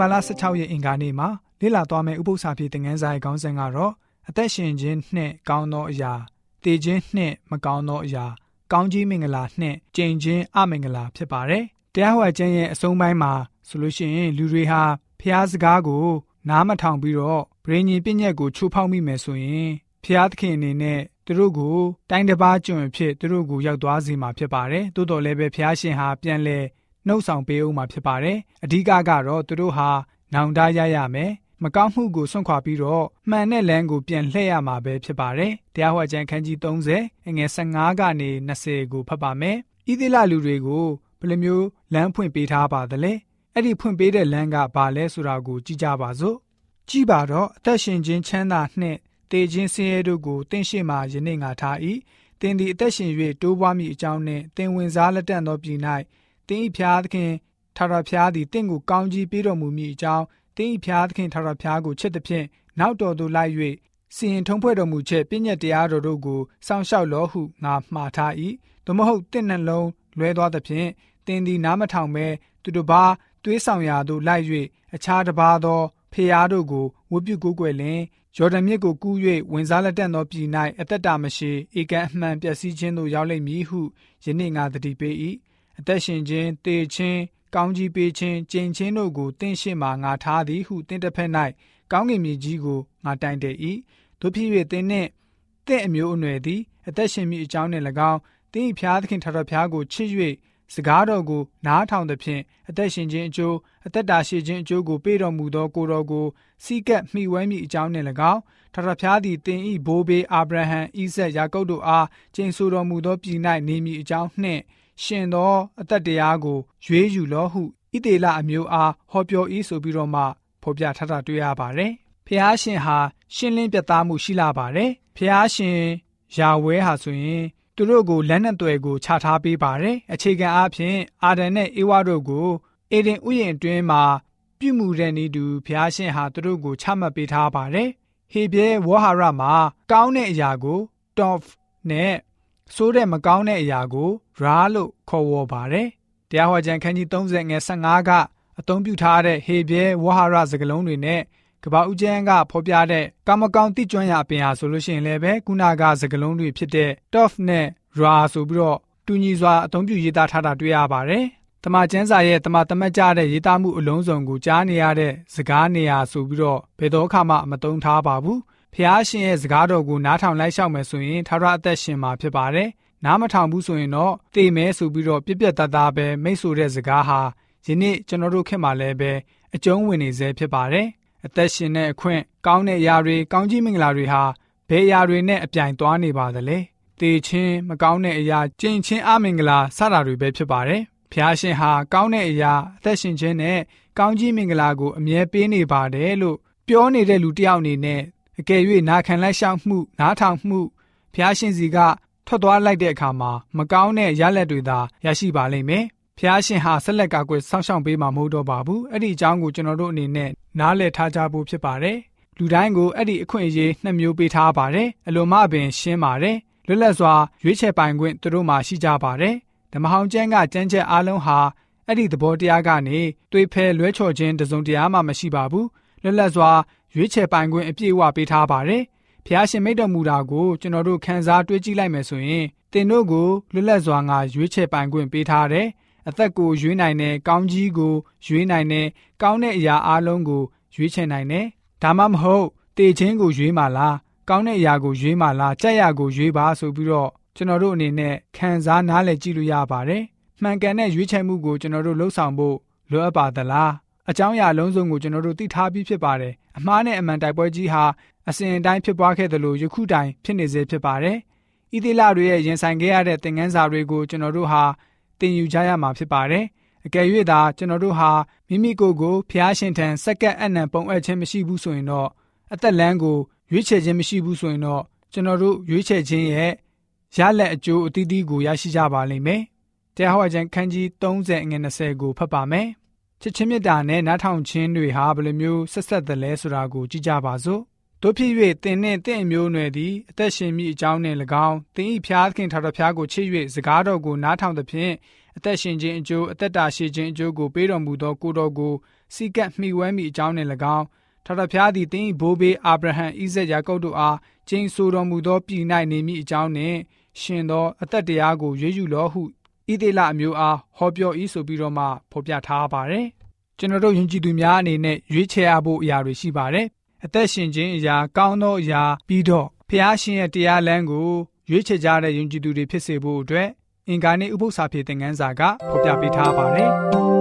ဘာလ16ရက်အင်္ဂါနေ့မှာလေ့လာသွားမယ့်ဥပုသ္စာပြေသင်ခန်းစာရဲ့ခေါင်းစဉ်ကတော့အသက်ရှင်ခြင်းနှင့်ကောင်းသောအရာတည်ခြင်းနှင့်မကောင်းသောအရာ ကောင်းကြီးမင်္ဂလာနှင့်ကြင်ခြင်းအမင်္ဂလာဖြစ်ပါတယ်။တရားဟောခြင်းရဲ့အဆုံးပိုင်းမှာဆိုလို့ရှိရင်လူတွေဟာဖျားစကားကို နားမထောင်ပြီးတော့ဗြိဉ္ဉ်ပြည့်ညက်ကိုချိုးဖောက်မိမယ်ဆိုရင်ဖျားသခင်အနေနဲ့သူတို့ကိုတိုင်းတစ်ပါးကျွံဖြစ်သူတို့ကိုရောက်သွားစေမှာဖြစ်ပါတယ်။သို့တော်လည်းပဲဖျားရှင်ဟာပြန်လဲ နှုတ်ဆောင်ပေးဦးမှာဖြစ်ပါတယ်။အဓိကကတော့သူတို့ဟာနောင်တရရမယ်။မကောင်းမှုကိုစွန့်ခွာပြီးတော့မှန်တဲ့လမ်းကိုပြန်လှည့်ရမှာပဲဖြစ်ပါတယ်။တရားဟောကြံခန်းကြီး30အငယ်15ကနေ20ကိုဖတ်ပါမယ်။ဤသီလလူတွေကိုဘယ်လိုမျိုးလမ်းဖွင့်ပေးထားပါသလဲ။အဲ့ဒီဖွင့်ပေးတဲ့လမ်းကဘာလဲဆိုတာကိုကြည့်ကြပါစို့။ကြည့်ပါတော့အသက်ရှင်ခြင်းချမ်းသာနှင့်တေခြင်းဆင်းရဲတို့ကိုတင့်ရှိမှယနေ့ငါထား၏။တင်ဒီအသက်ရှင်၍တိုးပွားမိအကြောင်းနှင့်တင်ဝင်စားလက်တန့်သောပြည်၌ တင်းဤဖျားသခင်ထာဝရဖျားသည်တင့်ကိုကောင်းကြီးပေးတော်မူမည်အကြောင်းတင်းဤဖျားသခင်ထာဝရဖျားကိုချစ်သည်ဖြင့်နောက်တော်သို့လိုက်၍စီရင်ထုံးဖွဲ့တော်မူချက်ပြည့်ညက်တရားတော်တို့ကိုစောင့်ရှောက်လောဟုငါမှားထား၏သို့မဟုတ်တင့်နှလုံးလွဲသွားသဖြင့်တင်းသည်နားမထောင်ဘဲသူတို့ဘာတွေးဆောင်ရာသို့လိုက်၍အခြားတစ်ပါးသောဖျားတို့ကိုဝတ်ပြုကိုးကွယ်လင်ယော်ဒန်မြစ်ကိုကူး၍ဝင်စားလက်တန့်သောပြည်၌အသက်တာမရှိဧကန်အမှန်ပျက်စီးခြင်းသို့ရောက်လိမ့်မည်ဟုယနေ့ငါတတိပေး၏ အသက်ရှင်ခြင်းတေခြင်းကောင်းကြီးပေးခြင်းကြင်ချင်းတို့ကိုတင့်ရှိမှငါထားသည်ဟုတင့်တစ်ဖက်၌ကောင်းကင်မြေကြီးကိုငါတိုင်တယ်၏တို့ဖြစ်၍တင်းနှင့်တင့်အမျိုးအနွယ်သည်အသက်ရှင်မိအကြောင်းနှင့်၎င်းတင်း၏ဖျားသခင်ထာတော်ဖျားကိုချစ်၍စကားတော်ကိုနားထောင်သဖြင့်အသက်ရှင်ခြင်းအကျိုးအသက်တာရှိခြင်းအကျိုးကိုပေးတော်မူသောကိုတော်ကိုစီးကပ်မိဝဲမိအကြောင်းနှင့်၎င်းထာတော်ဖျားသည်တင်ဤဘိုးဘေးအာဗြဟံဣဇက်ယာကုပ်တို့အားကျင့်ဆိုတော်မူသောပြည်၌နေမိအကြောင်းနှင့် ရှင်သောအသက်တရားကိုရွေးယူလောဟုဣတေလအမျိုးအားဟောပြော၏ဆိုပြီးတော့မှဖော်ပြထားတာတွေ့ရပါတယ်။ဖျားရှင်ဟာရှင်းလင်းပြသမှုရှိလာပါတယ်။ဖျားရှင်ယာဝဲဟာဆိုရင်သူတို့ကိုလက်နက်တွေကိုခြာထားပေးပါတယ်။အခြေခံအားဖြင့်အာဒန်နဲ့အေဝါတို့ကိုအေဒင်ဥယျာဉ်အတွင်းမှာပြုမှုတဲ့နေသူဖျားရှင်ဟာသူတို့ကိုချမှတ်ပေးထားပါတယ်။ဟေဘဲဝဟာရမှာကောင်းတဲ့အရာကို top နဲ့ စိုးတဲ့မကောင်းတဲ့အရာကိုရာလို့ခေါ်ဝေါ်ပါတယ်။တရားဟောကြံခန်းကြီး30ငယ်15ကအသုံးပြုထားတဲ့ဟေဘဲဝဟာရစကားလုံးတွေနဲ့ကဘာဦးကျန်းကဖော်ပြတဲ့ကာမကောင်တိကျွမ်းရအပင်ဟာဆိုလို့ရှိရင်လည်းပဲခုနကစကားလုံးတွေဖြစ်တဲ့ tough နဲ့ ra ဆိုပြီးတော့တူညီစွာအသုံးပြုရေးသားထားတာတွေ့ရပါတယ်။တမချန်းစာရဲ့တမတမတ်ကြတဲ့ရေးသားမှုအလုံးစုံကိုကြားနေရတဲ့စကားနေရာဆိုပြီးတော့ဘယ်တော့မှမသုံးထားပါဘူး။ ဖះရှင်ရဲ့စကားတော်ကိုနားထောင်လိုက်ရှောက်မယ်ဆိုရင်ထာဝရအသက်ရှင်မှာဖြစ်ပါတယ်။နားမထောင်ဘူးဆိုရင်တော့တေမဲဆိုပြီးတော့ပြက်ပြက်သားသားပဲမိတ်ဆိုတဲ့စကားဟာယနေ့ကျွန်တော်တို့ခင်မှာလည်းပဲအကျုံးဝင်နေစေဖြစ်ပါတယ်။အသက်ရှင်တဲ့အခွင့်ကောင်းတဲ့အရာတွေကောင်းကြီးမင်္ဂလာတွေဟာဘယ်အရာတွေနဲ့အပြိုင်သွားနေပါသလဲ။တေချင်းမကောင်းတဲ့အရာကြင်ချင်းအမင်္ဂလာစတာတွေပဲဖြစ်ပါတယ်။ဖျားရှင်ဟာကောင်းတဲ့အရာအသက်ရှင်ခြင်းနဲ့ကောင်းကြီးမင်္ဂလာကိုအမြဲပေးနေပါတယ်လို့ပြောနေတဲ့လူတစ်ယောက်အနေနဲ့ အကယ်၍နာခံလိုက်ရှောက်မှုနားထောင်မှုဖျားရှင်စီကထွက်သွားလိုက်တဲ့အခါမှာမကောင်းတဲ့ရလက်တွေသာရရှိပါလိမ့်မယ်။ဖျားရှင်ဟာဆက်လက်ကာကွယ်စောင့်ရှောက်ပေးမှာမဟုတ်တော့ပါဘူး။အဲ့ဒီအကြောင်းကိုကျွန်တော်တို့အနေနဲ့နားလည်ထားကြဖို့ဖြစ်ပါတယ်။လူတိုင်းကိုအဲ့ဒီအခွင့်အရေးနှစ်မျိုးပေးထားပါတယ်။အလိုမပင်ရှင်းပါတယ်။လွတ်လပ်စွာရွေးချယ်ပိုင်ခွင့်သူတို့မှာရှိကြပါတယ်။ဓမ္မဟောင်ကျမ်းကကြမ်းကြက်အားလုံးဟာအဲ့ဒီသဘောတရားကနေတွေးဖဲလွဲချော်ခြင်းတစုံတရာမှမရှိပါဘူး။ လွတ်လပ်စွာရွေးချယ်ပိုင်ခွင့်အပြည့်အဝပေးထားပါတယ်။ဖျားရှင်မိတ်တော်မူတာကိုကျွန်တော်တို့ခန်းစားတွေးကြည့်လိုက်မယ်ဆိုရင်တင်တို့ကိုလွတ်လပ်စွာငါရွေးချယ်ပိုင်ခွင့်ပေးထားတယ်။အသက်ကိုရွေးနိုင်တဲ့ကောင်းကြီးကိုရွေးနိုင်တဲ့ကောင်းတဲ့အရာအလုံးကိုရွေးချယ်နိုင်တယ်။ဒါမှမဟုတ်တေချင်းကိုရွေးမှလားကောင်းတဲ့အရာကိုရွေးမှလားကြက်ရကိုရွေးပါဆိုပြီးတော့ကျွန်တော်တို့အနေနဲ့ခံစားနားလည်ကြည့်လို့ရပါတယ်။မှန်ကန်တဲ့ရွေးချယ်မှုကိုကျွန်တော်တို့လှုပ်ဆောင်ဖို့လိုအပ်ပါသလား။ အကြောင်းအရာလုံးစုံကိုကျွန်တော်တို့သိထားပြီးဖြစ်ပါတယ်။အမှားနဲ့အမှန်တိုက်ပွဲကြီးဟာအစဉ်အတိုင်းဖြစ်ပွားခဲ့သလိုယခုတိုင်ဖြစ်နေစေဖြစ်ပါတယ်။ဤသီလတွေရဲ့ရင်ဆိုင်ခဲ့ရတဲ့သင်ခန်းစာတွေကိုကျွန်တော်တို့ဟာသင်ယူကြရမှာဖြစ်ပါတယ်။အကယ်၍သာကျွန်တော်တို့ဟာမိမိကိုယ်ကိုဖျားရှင်ထံစက္ကပ်အနံပုံအပ်ခြင်းမရှိဘူးဆိုရင်တော့အသက်လန်းကိုရွေးချယ်ခြင်းမရှိဘူးဆိုရင်တော့ကျွန်တော်တို့ရွေးချယ်ခြင်းရဲ့ရလက်အကျိုးအသီးသီးကိုရရှိကြပါလိမ့်မယ်။တရားဟောခြင်းခန်းကြီး30ငွေ20ကိုဖတ်ပါမယ်။ ချစ်ချင်းမြတ်တာနဲ့နားထောင်ခြင်းတွေဟာဘယ်လိုမျိုးဆက်ဆက်သလဲဆိုတာကိုကြည့်ကြပါစို့တို့ဖြစ်၍သင်နှင့်တင့်အမျိုးအနွယ်သည်အသက်ရှင်မိအကြောင်းနှင့်၎င်းသင်၏ဖျားသခင်ထာတော်ဖျားကိုချစ်၍စကားတော်ကိုနားထောင်သဖြင့်အသက်ရှင်ခြင်းအကျိုးအသက်တာရှည်ခြင်းအကျိုးကိုပေးတော်မူသောကိုတော်ကိုစီကပ်မှီဝဲမိအကြောင်းနှင့်၎င်းထာဝရဘုရားသည်တင်းဘိုးဘေးအာဗြဟံဣဇက်ယာကုပ်တို့အားကျင့်ဆိုတော်မူသောပြည်၌နေမိအကြောင်းနှင့်ရှင်သောအသက်တရားကိုရွေးယူလောဟု ဣသေလအမျိုးအားဟောပြော၏ဆိုပြီးတော့မှဖော်ပြထားပါတယ်။ကျွန်တော်တို့ယဉ်ကျေးသူများအနေနဲ့ရွေးချယ်ရဖို့အရာတွေရှိပါတယ်။အသက်ရှင်ခြင်းအရာကောင်းသောအရာပြီးတော့ဖះရှင်ရဲ့တရားလမ်းကိုရွေးချယ်ကြတဲ့ယဉ်ကျေးသူတွေဖြစ်စေဖို့အတွက်အင်္ဂါနေ့ဥပုသ္စာပြေသင်ခန်းစာကဖော်ပြပေးထားပါတယ်။